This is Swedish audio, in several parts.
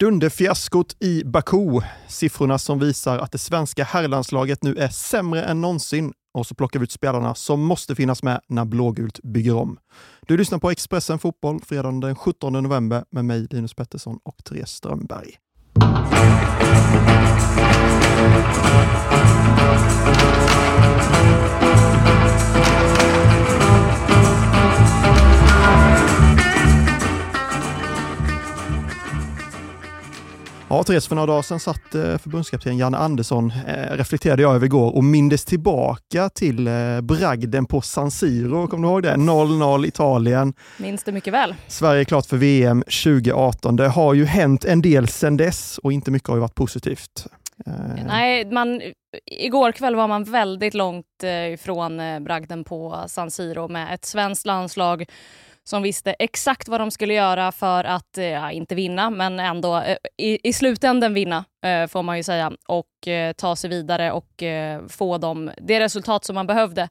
Dunderfiaskot i Baku. Siffrorna som visar att det svenska herrlandslaget nu är sämre än någonsin. Och så plockar vi ut spelarna som måste finnas med när blågult bygger om. Du lyssnar på Expressen Fotboll fredagen den 17 november med mig Linus Pettersson och Therese Strömberg. Ja, Therese, för några dagar sedan satt eh, förbundskapten Janne Andersson, eh, reflekterade jag över igår och mindes tillbaka till eh, bragden på San Siro. Kommer du ihåg det? 0-0 Italien. Minns det mycket väl. Sverige är klart för VM 2018. Det har ju hänt en del sedan dess och inte mycket har ju varit positivt. Nej, man, igår kväll var man väldigt långt ifrån bragden på San Siro med ett svenskt landslag som visste exakt vad de skulle göra för att, eh, ja, inte vinna, men ändå eh, i, i slutändan vinna, eh, får man ju säga, och eh, ta sig vidare och eh, få dem, det resultat som man behövde.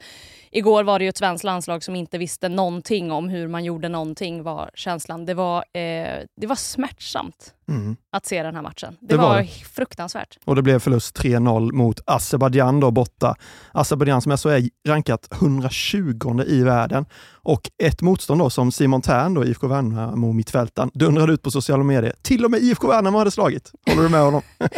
Igår var det ju ett svenskt landslag som inte visste någonting om hur man gjorde någonting, var känslan. Det var, eh, det var smärtsamt mm. att se den här matchen. Det, det var, det. fruktansvärt. Och det blev förlust 3-0 mot Azerbajdzjan då borta. Azerbajdzjan som alltså är rankat 120 i världen och ett motstånd då som Simon Tern, då, IFK Värnamo mittfältaren, dundrade ut på sociala medier. Till och med IFK Värnamo hade slagit. Håller du med honom?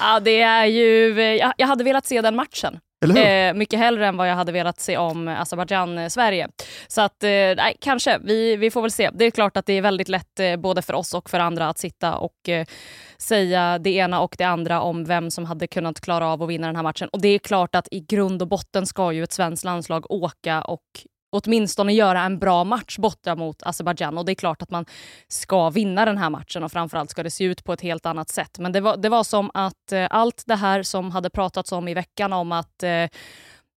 ja, det är ju... Jag, jag hade velat se den matchen. Eh, mycket hellre än vad jag hade velat se om Azerbajdzjan-Sverige. Eh, Så att, eh, nej, kanske. Vi, vi får väl se. Det är klart att det är väldigt lätt eh, både för oss och för andra att sitta och eh, säga det ena och det andra om vem som hade kunnat klara av att vinna den här matchen. Och det är klart att i grund och botten ska ju ett svenskt landslag åka och åtminstone göra en bra match borta mot Azerbajdzjan. Och det är klart att man ska vinna den här matchen och framförallt ska det se ut på ett helt annat sätt. Men det var, det var som att eh, allt det här som hade pratats om i veckan om att eh,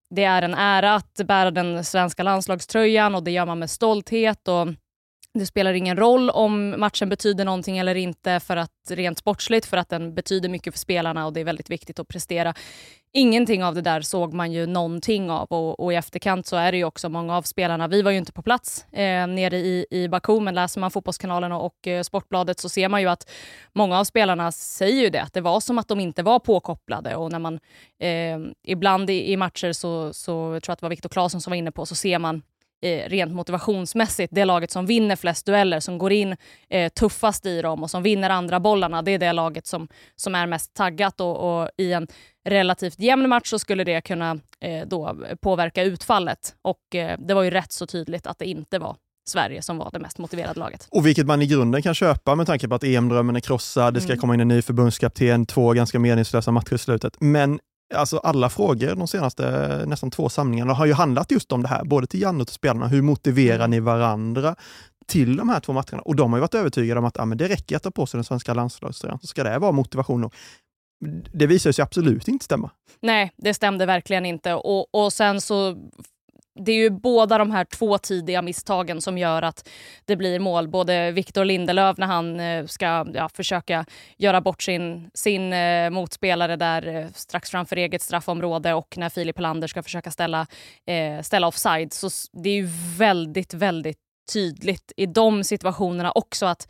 det är en ära att bära den svenska landslagströjan och det gör man med stolthet. och det spelar ingen roll om matchen betyder någonting eller inte för att rent sportsligt, för att den betyder mycket för spelarna och det är väldigt viktigt att prestera. Ingenting av det där såg man ju någonting av och, och i efterkant så är det ju också många av spelarna, vi var ju inte på plats eh, nere i, i Baku, men läser man Fotbollskanalen och, och eh, Sportbladet så ser man ju att många av spelarna säger ju det, att det var som att de inte var påkopplade och när man eh, ibland i, i, matcher så, så jag tror att det var Viktor Claesson som var inne på, så ser man eh, rent motivationsmässigt, det laget som vinner flest dueller, som går in eh, tuffast i dem och som vinner andra bollarna, det är det laget som, som är mest taggat och, och i en relativt jämn match så skulle det kunna eh, då påverka utfallet. Och eh, det var ju rätt så tydligt att det inte var Sverige som var det mest motiverade laget. Och vilket man i grunden kan köpa med tanke på att EM-drömmen är krossad, det ska mm. komma in en ny förbundskapten, två ganska meningslösa matcher i slutet. Men alltså alla frågor de senaste nästan två samlingarna har ju handlat just om det här, både till Janne och till spelarna. Hur motiverar mm. ni varandra till de här två matcherna? Och de har ju varit övertygade om att ja, men det räcker att ta på sig den svenska landslagströjan, så ska det vara motivation. Och det visar sig absolut inte stämma. Nej, det stämde verkligen inte. Och, och sen så det är ju båda de här två tidiga misstagen som gör att det blir mål. Både Victor Lindelöf när han eh, ska ja, försöka göra bort sin, sin eh, motspelare där eh, strax framför eget straffområde och när Filip Helander ska försöka ställa, eh, ställa offside. Så det är ju väldigt, väldigt tydligt i de situationerna också att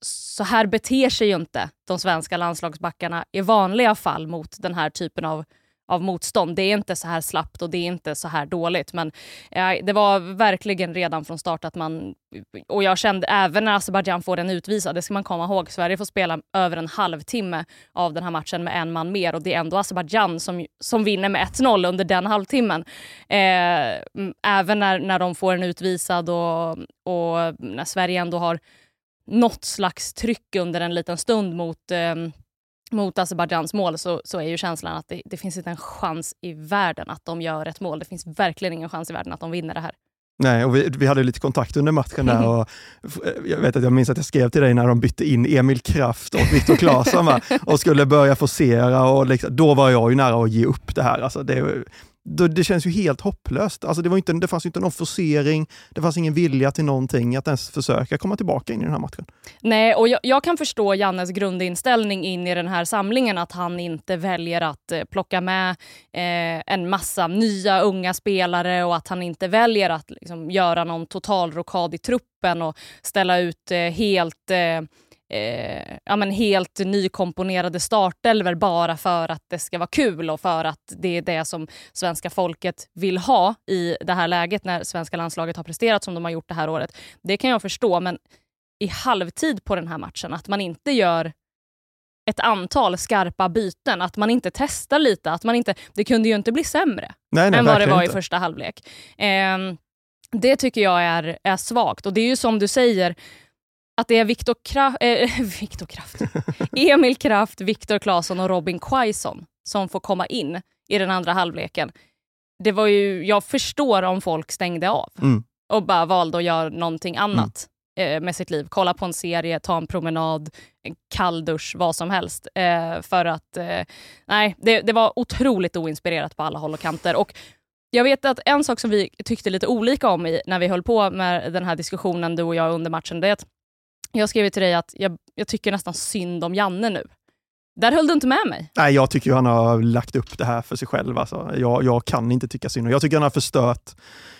så här beter sig ju inte de svenska landslagsbackarna i vanliga fall mot den här typen av av motstånd. Det är inte så här slappt och det är inte så här dåligt. Men eh, det var verkligen redan från start att man... Och jag kände även när Azerbajdzjan får den utvisad, det ska man komma ihåg, Sverige får spela över en halvtimme av den här matchen med en man mer och det är ändå Azerbajdzjan som, som vinner med 1-0 under den halvtimmen. Eh, även när, när de får en utvisad och, och när Sverige ändå har något slags tryck under en liten stund mot eh, mot Azerbajdzjans mål så, så är ju känslan att det, det, finns inte en chans i världen att de gör ett mål. Det finns verkligen ingen chans i världen att de vinner det här. Nej, och vi, vi hade lite kontakt under matchen där och jag vet att jag minns att jag skrev till dig när de bytte in Emil Kraft och Viktor Claesson och skulle börja forcera och liksom, då var jag ju nära att ge upp det här. Alltså det, det känns ju helt hopplöst. Alltså det, var inte, det fanns inte någon forcering, det fanns ingen vilja till någonting att ens försöka komma tillbaka in i den här matchen. Nej, och jag, jag, kan förstå Jannes grundinställning in i den här samlingen, att han inte väljer att eh, plocka med eh, en massa nya unga spelare och att han inte väljer att liksom, göra någon total rokad i truppen och ställa ut eh, helt eh, eh, ja, men helt nykomponerade startelver bara för att det ska vara kul och för att det är det som svenska folket vill ha i det här läget när svenska landslaget har presterat som de har gjort det här året. Det kan jag förstå, men i halvtid på den här matchen, att man inte gör ett antal skarpa byten, att man inte testar lite. Att man inte, det kunde ju inte bli sämre nej, nej, än vad det var inte. i första halvlek. Eh, det tycker jag är, är svagt. Och det är ju som du säger, att det är Viktor Kraft, Viktor Kraft. Emil Kraft, Viktor Claesson och Robin Quaison som får komma in i den andra halvleken. Det var ju, jag förstår om folk stängde av mm. och bara valde att göra någonting annat mm. eh, med sitt liv. Kolla på en serie, ta en promenad, en kall dusch, vad som helst. Eh, för att, eh, nej, det, det var otroligt oinspirerat på alla håll och kanter. Och jag vet att en sak som vi tyckte lite olika om i, när vi höll på med den här diskussionen, du och jag, under matchen, det är att jag skrev till dig att jag, jag tycker nästan synd om Janne nu. Där höll du inte med mig. Nej, jag tycker han har lagt upp det här för sig själv. Alltså. Jag, jag kan inte tycka synd Jag tycker han har förstört.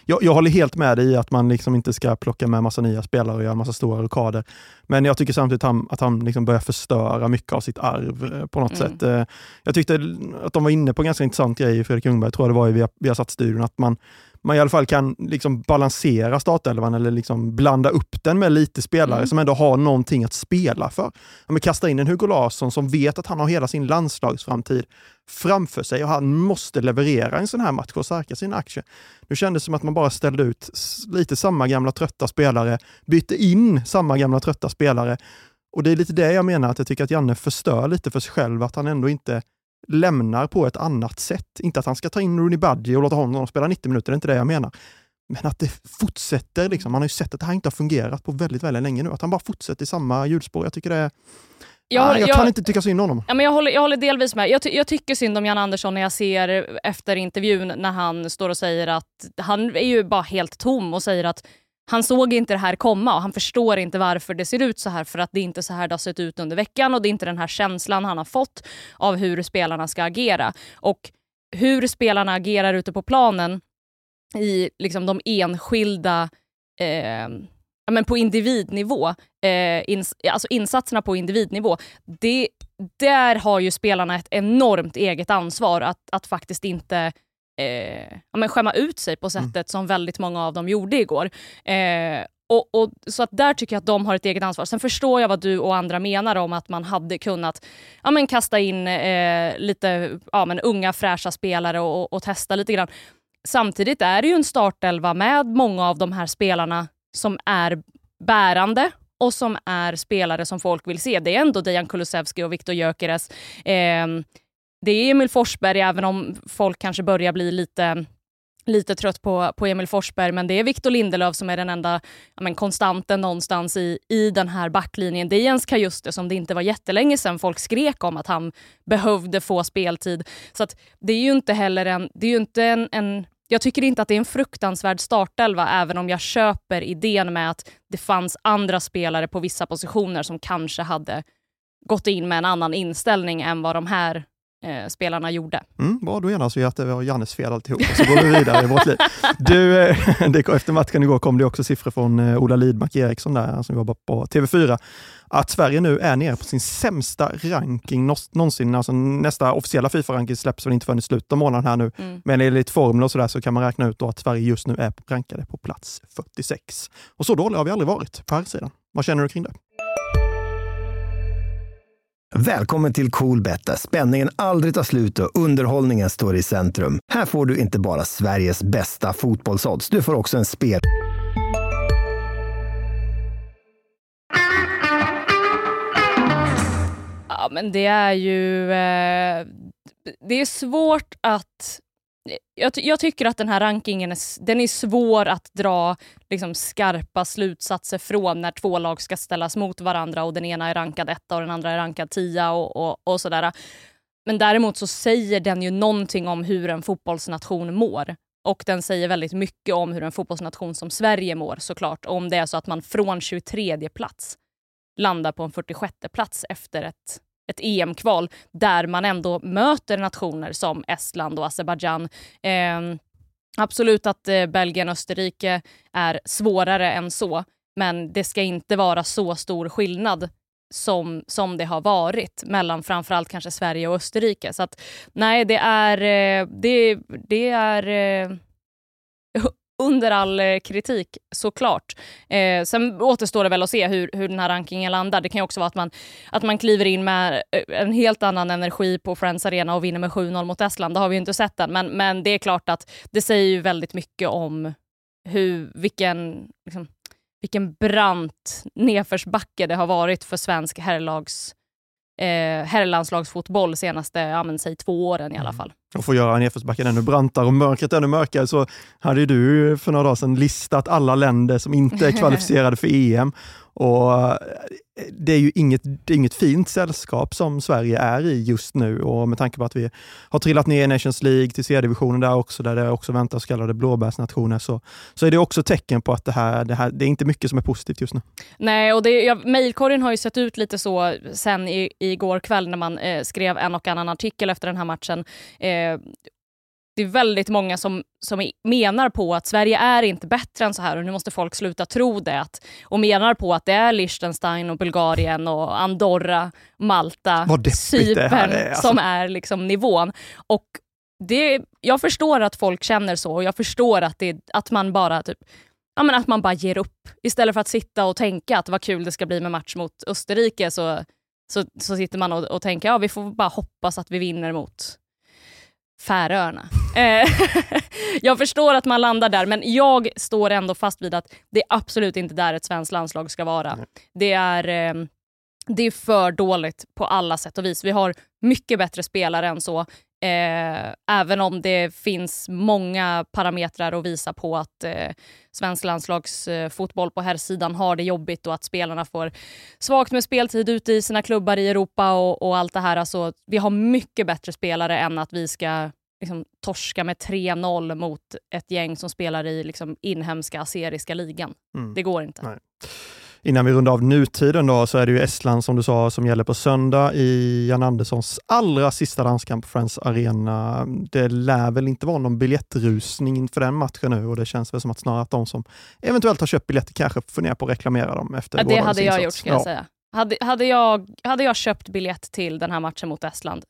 Jag, jag håller helt med dig i att man liksom inte ska plocka med massa nya spelare och göra massa stora rockader. Men jag tycker samtidigt att han, att han liksom börjar förstöra mycket av sitt arv eh, på något mm. sätt. Eh, jag tyckte att de var inne på en ganska intressant grej, Fredrik Ljungberg, tror jag det var i vi har, vi har satt studion, att man man i alla fall kan liksom balansera startelvan eller liksom blanda upp den med lite spelare mm. som ändå har någonting att spela för. Men kasta in en Hugo Larsson som vet att han har hela sin landslagsframtid framför sig och han måste leverera en sån här match och stärka sina aktier. Nu kändes det som att man bara ställde ut lite samma gamla trötta spelare, bytte in samma gamla trötta spelare. Och det är lite det jag menar, att jag tycker att Janne förstör lite för sig själv, att han ändå inte lämnar på ett annat sätt. Inte att han ska ta in Rooney Budgie och låta honom spela 90 minuter, det är inte det jag menar. Men att det fortsätter, liksom. man har ju sett att det här inte har fungerat på väldigt, väldigt länge nu. Att han bara fortsätter i samma hjulspår. Jag tycker det är jag, håller, jag, jag, kan inte tycka synd om honom. Ja, men jag, håller, jag håller delvis med. Jag, ty, jag, tycker synd om Jan Andersson när jag ser efter intervjun när han står och säger att han är ju bara helt tom och säger att han såg inte det här komma och han förstår inte varför det ser ut så här för att det är inte så här det har sett ut under veckan och det är inte den här känslan han har fått av hur spelarna ska agera. Och hur spelarna agerar ute på planen i liksom de enskilda eh, men på individnivå, eh, ins alltså insatserna på individnivå, det, där har ju spelarna ett enormt eget ansvar att, att faktiskt inte eh, ja, men skämma ut sig på mm. sättet mm. som väldigt många av dem gjorde igår. Eh, och, och, så att där tycker jag att de har ett eget ansvar. Sen förstår jag vad du och andra menar om att man hade kunnat ja, men kasta in eh, lite ja, men unga fräscha spelare och, och, testa lite grann. Samtidigt är det ju en startelva med många av de här spelarna som är bärande och som är spelare som folk vill se. Det är ändå Dejan Kulusevski och Viktor Gyökeres. Eh, det är Emil Forsberg, även om folk kanske börjar bli lite lite trött på, på Emil Forsberg, men det är Victor Lindelöf som är den enda ja, men, konstanten någonstans i, i den här backlinjen. Det är Jens Kajuste som det inte var jättelänge sedan folk skrek om att han behövde få speltid. Så att det är ju inte heller en, det är ju inte en, en jag tycker inte att det är en fruktansvärd startelva, även om jag köper idén med att det fanns andra spelare på vissa positioner som kanske hade gått in med en annan inställning än vad de här eh, spelarna gjorde. Mm, bra, då enas vi att det var Jannes fel alltihop, så går vi vidare i vårt liv. Du, eh, det, efter matchen igår kom det också siffror från eh, Ola Lidmark Eriksson där, som jobbar på TV4, att Sverige nu är nere på sin sämsta ranking någonsin. Alltså nästa officiella Fifa-ranking släpps väl inte förrän i slutet av månaden här nu. Mm. Men enligt formel och sådär så kan man räkna ut att Sverige just nu är rankade på plats 46. Och så dåliga har vi aldrig varit på här sidan. Vad känner du kring det? Välkommen till Coolbet där spänningen aldrig tar slut och underhållningen står i centrum. Här får du inte bara Sveriges bästa fotbollsodds, du får också en spel... Ja, men det är ju... Eh, det är svårt att jag, jag, tycker att den här rankingen är, den är svår att dra liksom, skarpa slutsatser från när två lag ska ställas mot varandra och den ena är rankad etta och den andra är rankad tia och, och, och sådär. Men däremot så säger den ju någonting om hur en fotbollsnation mår. Och den säger väldigt mycket om hur en fotbollsnation som Sverige mår såklart. Om det är så att man från 23 plats landar på en 46 plats efter ett ett EM-kval där man ändå möter nationer som Estland och Azerbajdzjan. Eh, absolut att eh, Belgien och Österrike är svårare än så, men det ska inte vara så stor skillnad som, som det har varit mellan framförallt kanske Sverige och Österrike. Så att nej, det är, eh, det, det är eh, under all eh, kritik såklart. Eh, sen återstår det väl att se hur, hur den här rankingen landar. Det kan ju också vara att man, att man kliver in med en helt annan energi på Friends Arena och vinner med 7-0 mot Estland. Det har vi ju inte sett än, men, men det är klart att det säger ju väldigt mycket om hur, vilken liksom, vilken brant nedförsbacke det har varit för svensk herrlags eh, herrlandslagsfotboll senaste, ja, men, säg två åren i alla mm. fall. Och att göra nedförsbacken ännu brantare och mörkret ännu mörkare så hade du för några dagar sedan listat alla länder som inte är kvalificerade för EM. Och eh, det är ju inget, är inget fint sällskap som Sverige är i just nu och med tanke på att vi har trillat ner i Nations League till C-divisionen där också, där det också väntar så kallade blåbärsnationer, så, så är det också tecken på att det här, det här det är inte mycket som är positivt just nu. Nej, och det, ja, mejlkorgen har ju sett ut lite så sen i, igår kväll när man eh, skrev en och annan artikel efter den här matchen. Eh, det är väldigt många som, som menar på att Sverige är inte bättre än så här och nu måste folk sluta tro det. Att, och menar på att det är Liechtenstein och Bulgarien och Andorra, Malta, Cypern alltså. som är liksom nivån. Och det, jag förstår att folk känner så och jag förstår att, det, att man bara typ ja, men att man bara ger upp. Istället för att sitta och tänka att vad kul det ska bli med match mot Österrike så, så, så sitter man och, och tänker ja vi får bara hoppas att vi vinner mot Färöarna. Eh, jag förstår att man landar där, men jag står ändå fast vid att det är absolut inte där ett svenskt landslag ska vara. Det är, eh, det är för dåligt på alla sätt och vis. Vi har mycket bättre spelare än så. Eh, även om det finns många parametrar att visa på att eh, svensk landslagsfotboll eh, på herrsidan har det jobbigt och att spelarna får svagt med speltid ute i sina klubbar i Europa och, och allt det här. Alltså, vi har mycket bättre spelare än att vi ska liksom, torska med 3-0 mot ett gäng som spelar i liksom, inhemska aseriska ligan. Mm. Det går inte. Nej. Innan vi rundar av nutiden då, så är det ju Estland som du sa som gäller på söndag i Jan Anderssons allra sista landskamp på Friends Arena. Det lär väl inte vara någon biljettrusning inför den matchen nu och det känns väl som att snarare att de som eventuellt har köpt biljetter kanske funderar på att reklamera dem efter ja, Det hade jag insats. gjort ska jag säga. Hade, hade, jag, hade jag köpt biljett till den här matchen mot Estland,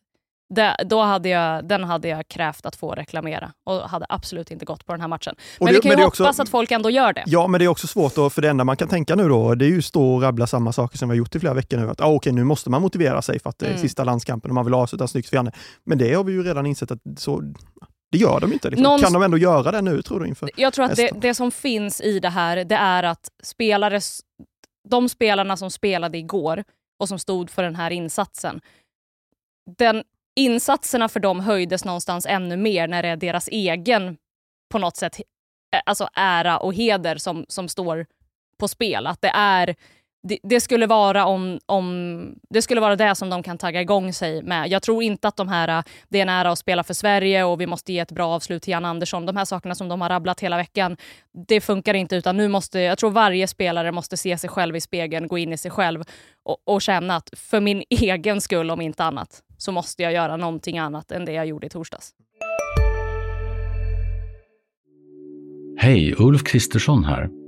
det, då hade jag, den hade jag krävt att få reklamera och hade absolut inte gått på den här matchen. Men det, vi kan ju hoppas också, att folk ändå gör det. Ja, men det är också svårt, då, för det enda man kan tänka nu då, det är ju stå och rabbla samma saker som vi har gjort i flera veckor nu. Att ah, okej, nu måste man motivera sig för att det är mm. sista landskampen och man vill avsluta snyggt för Men det har vi ju redan insett att så, det gör de inte. Liksom. Någon... Kan de ändå göra det nu, tror du? Inför jag tror att det, det, som finns i det här, det är att spelare, de spelarna som spelade igår och som stod för den här insatsen, den insatserna för dem höjdes någonstans ännu mer när det är deras egen på något sätt eh, alltså ära och heder som, som står på spel. Att det är det, det, skulle vara om, om, det skulle vara det som de kan tagga igång sig med. Jag tror inte att de här, det är en ära att spela för Sverige och vi måste ge ett bra avslut till Jan Andersson. De här sakerna som de har rabblat hela veckan, det funkar inte. utan nu måste, Jag tror varje spelare måste se sig själv i spegeln, gå in i sig själv och, och känna att för min egen skull, om inte annat, så måste jag göra någonting annat än det jag gjorde i torsdags. Hej, Ulf Kristersson här.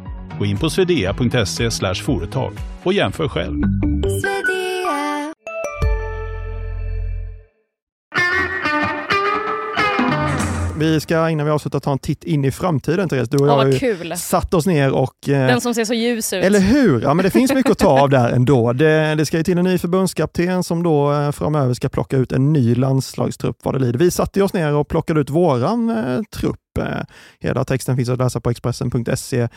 Gå in på swedea.se företag och jämför själv. Vi ska innan vi avslutar ta en titt in i framtiden Therese. Du och jag har kul. satt oss ner och... Eh, Den som ser så ljus ut. Eller hur? Ja, men det finns mycket att ta av där ändå. Det, det ska ju till en ny förbundskapten som då eh, framöver ska plocka ut en ny landslagstrupp vad det lider. Vi satte oss ner och plockade ut våran eh, trupp Eh, hela texten finns att läsa på Expressen.se.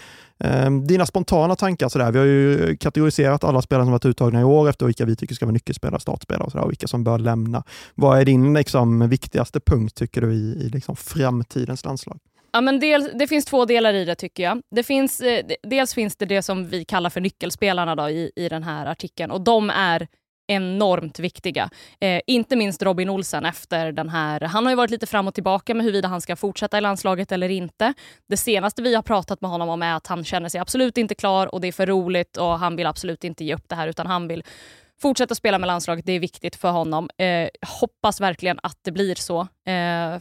Eh, dina spontana tankar, sådär. vi har ju kategoriserat alla spelare som varit uttagna i år efter vilka vi tycker ska vara nyckelspelare, startspelare och, sådär, och vilka som bör lämna. Vad är din liksom, viktigaste punkt tycker du i, i liksom, framtidens landslag? Ja, men del, det finns två delar i det tycker jag. Det finns, eh, dels finns det det som vi kallar för nyckelspelarna då, i, i den här artikeln och de är enormt viktiga. Eh, inte minst Robin Olsen efter den här... Han har ju varit lite fram och tillbaka med huruvida han ska fortsätta i landslaget eller inte. Det senaste vi har pratat med honom om är att han känner sig absolut inte klar och det är för roligt och han vill absolut inte ge upp det här utan han vill fortsätta spela med landslaget. Det är viktigt för honom. Eh, hoppas verkligen att det blir så. Eh,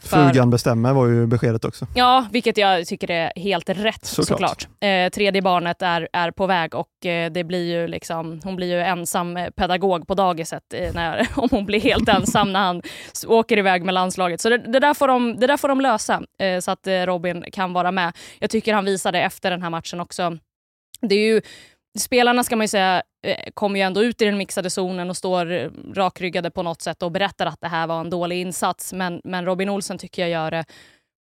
för... Frugan bestämmer var ju beskedet också. Ja, vilket jag tycker är helt rätt såklart. såklart. Eh, tredje barnet är, är på väg och eh, det blir ju liksom, hon blir ju ensam pedagog på dagiset eh, när, om hon blir helt ensam när han åker iväg med landslaget. Så det, det där, får de, det där får de lösa eh, så att Robin kan vara med. Jag tycker han visade efter den här matchen också. Det är ju spelarna ska man ju säga eh, Eh, kommer ju ändå ut i den mixade zonen och står rakryggade på något sätt och berättar att det här var en dålig insats. Men, men Robin Olsen tycker jag gör det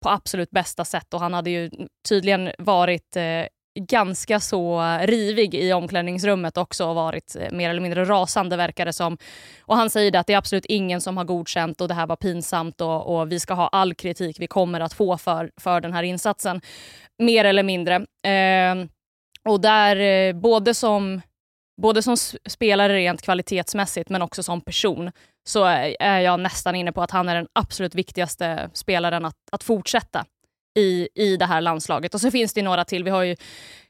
på absolut bästa sätt och han hade ju tydligen varit eh, ganska så rivig i omklädningsrummet också och varit eh, mer eller mindre rasande verkar det som. Och han säger att det är absolut ingen som har godkänt och det här var pinsamt och, och vi ska ha all kritik vi kommer att få för, för den här insatsen. Mer eller mindre. Eh, och där, eh, både som, både som spelare rent kvalitetsmässigt men också som person, så är jag nästan inne på att han är den absolut viktigaste spelaren att, att fortsätta i, i det här landslaget. Och så finns det några till. Vi har ju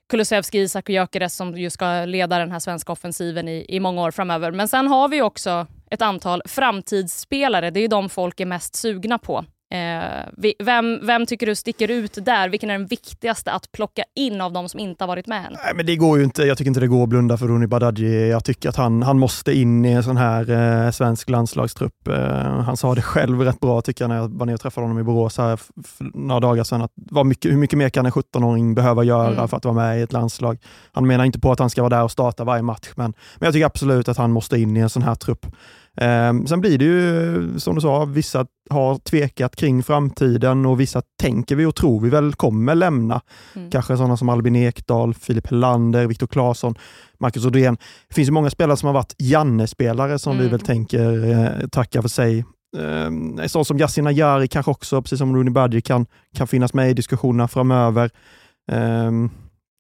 Kulusevski, Isak och Gyökeres som ju ska leda den här svenska offensiven i, i många år framöver. Men sen har vi också ett antal framtidsspelare. Det är de folk är mest sugna på. Eh, vem, vem tycker du sticker ut där? Vilken är den viktigaste att plocka in av de som inte har varit med än? Nej, men det går ju inte. Jag tycker inte det går att blunda för Rooney Badaji. Jag tycker att han, han måste in i en sån här eh, svensk landslagstrupp. Eh, han sa det själv rätt bra tycker jag när jag var ner och träffade honom i Borås här för några dagar sedan. Att vad mycket, hur mycket mer kan en 17-åring behöva göra mm. för att vara med i ett landslag? Han menar inte på att han ska vara där och starta varje match, men, men jag tycker absolut att han måste in i en sån här trupp. Eh, sen blir det ju, som du sa, vissa har tvekat kring framtiden och vissa tänker vi och tror vi väl kommer lämna. Mm. Kanske sådana som Albin Ekdal, Filip Hellander, Viktor Claesson, Marcus Odén. Det finns ju många spelare som har varit Janne-spelare som mm. vi väl tänker eh, tacka för sig. Eh, sån som Yasin Ayari kanske också, precis som Rooney Badji, kan, kan finnas med i diskussionerna framöver. Eh,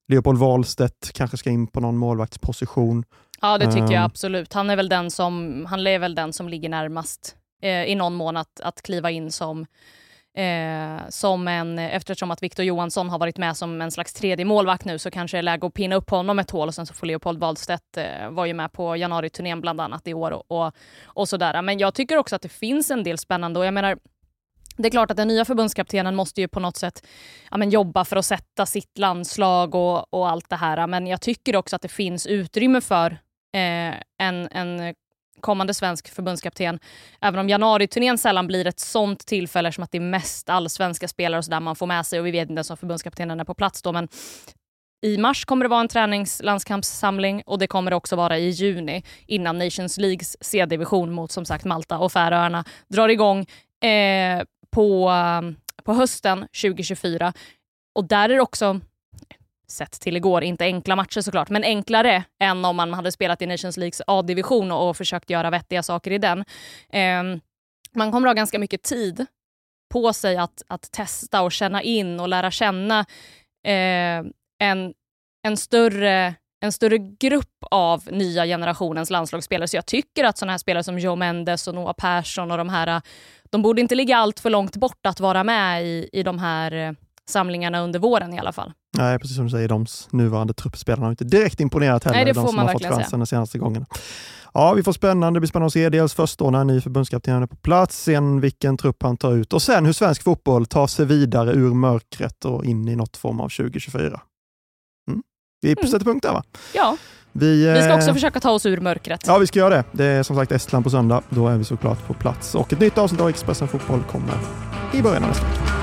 Leopold Wahlstedt kanske ska in på någon målvaktsposition. Ja, det tycker jag ehm. absolut. Han är väl den som, han är väl den som ligger närmast eh, i någon mån att, att kliva in som Eh, som en, eftersom att Victor Johansson har varit med som en slags tredje målvakt nu så kanske det är läge att pinna upp honom ett hål och sen så får Leopold Wahlstedt, eh, var ju med på januariturnén bland annat i år och, och, och, sådär. Men jag tycker också att det finns en del spännande och jag menar det är klart att den nya förbundskaptenen måste ju på något sätt ja, men jobba för att sätta sitt landslag och, och allt det här. Men jag tycker också att det finns utrymme för eh, en, en kommande svensk förbundskapten. Även om januariturnén sällan blir ett sånt tillfälle som att det är mest allsvenska spelare och så där man får med sig och vi vet inte ens om förbundskaptenen är på plats då. Men i mars kommer det vara en träningslandskampssamling och det kommer det också vara i juni innan Nations Leagues C-division mot som sagt Malta och Färöarna drar igång eh, på, på hösten 2024. Och där är det också sett till igår, inte enkla matcher såklart, men enklare än om man hade spelat i Nations Leagues A-division och, och försökt göra vettiga saker i den. Eh, man kommer ha ganska mycket tid på sig att, att testa och känna in och lära känna eh, en, en, större, en större grupp av nya generationens landslagsspelare. Så jag tycker att såna här spelare som Joe Mendes och Noah Persson och de här, de borde inte ligga allt för långt bort att vara med i, i de här eh, samlingarna under våren i alla fall. Nej, precis som du säger, de nuvarande truppspelarna har inte direkt imponerat heller, Nej, det får de som har fått chansen de senaste gångerna. Ja, vi får spännande, det blir spännande att se dels först då när en ny förbundskapten är på plats, sen vilken trupp han tar ut och sen hur svensk fotboll tar sig vidare ur mörkret och in i något form av 2024. Mm. Vi mm. sätter punkt där va? Ja. Vi, vi, ska också eh, försöka ta oss ur mörkret. Ja, vi ska göra det. Det är som sagt Estland på söndag. Då är vi såklart på plats. Och ett nytt avsnitt av Expressen Fotboll kommer i början av nästa vecka.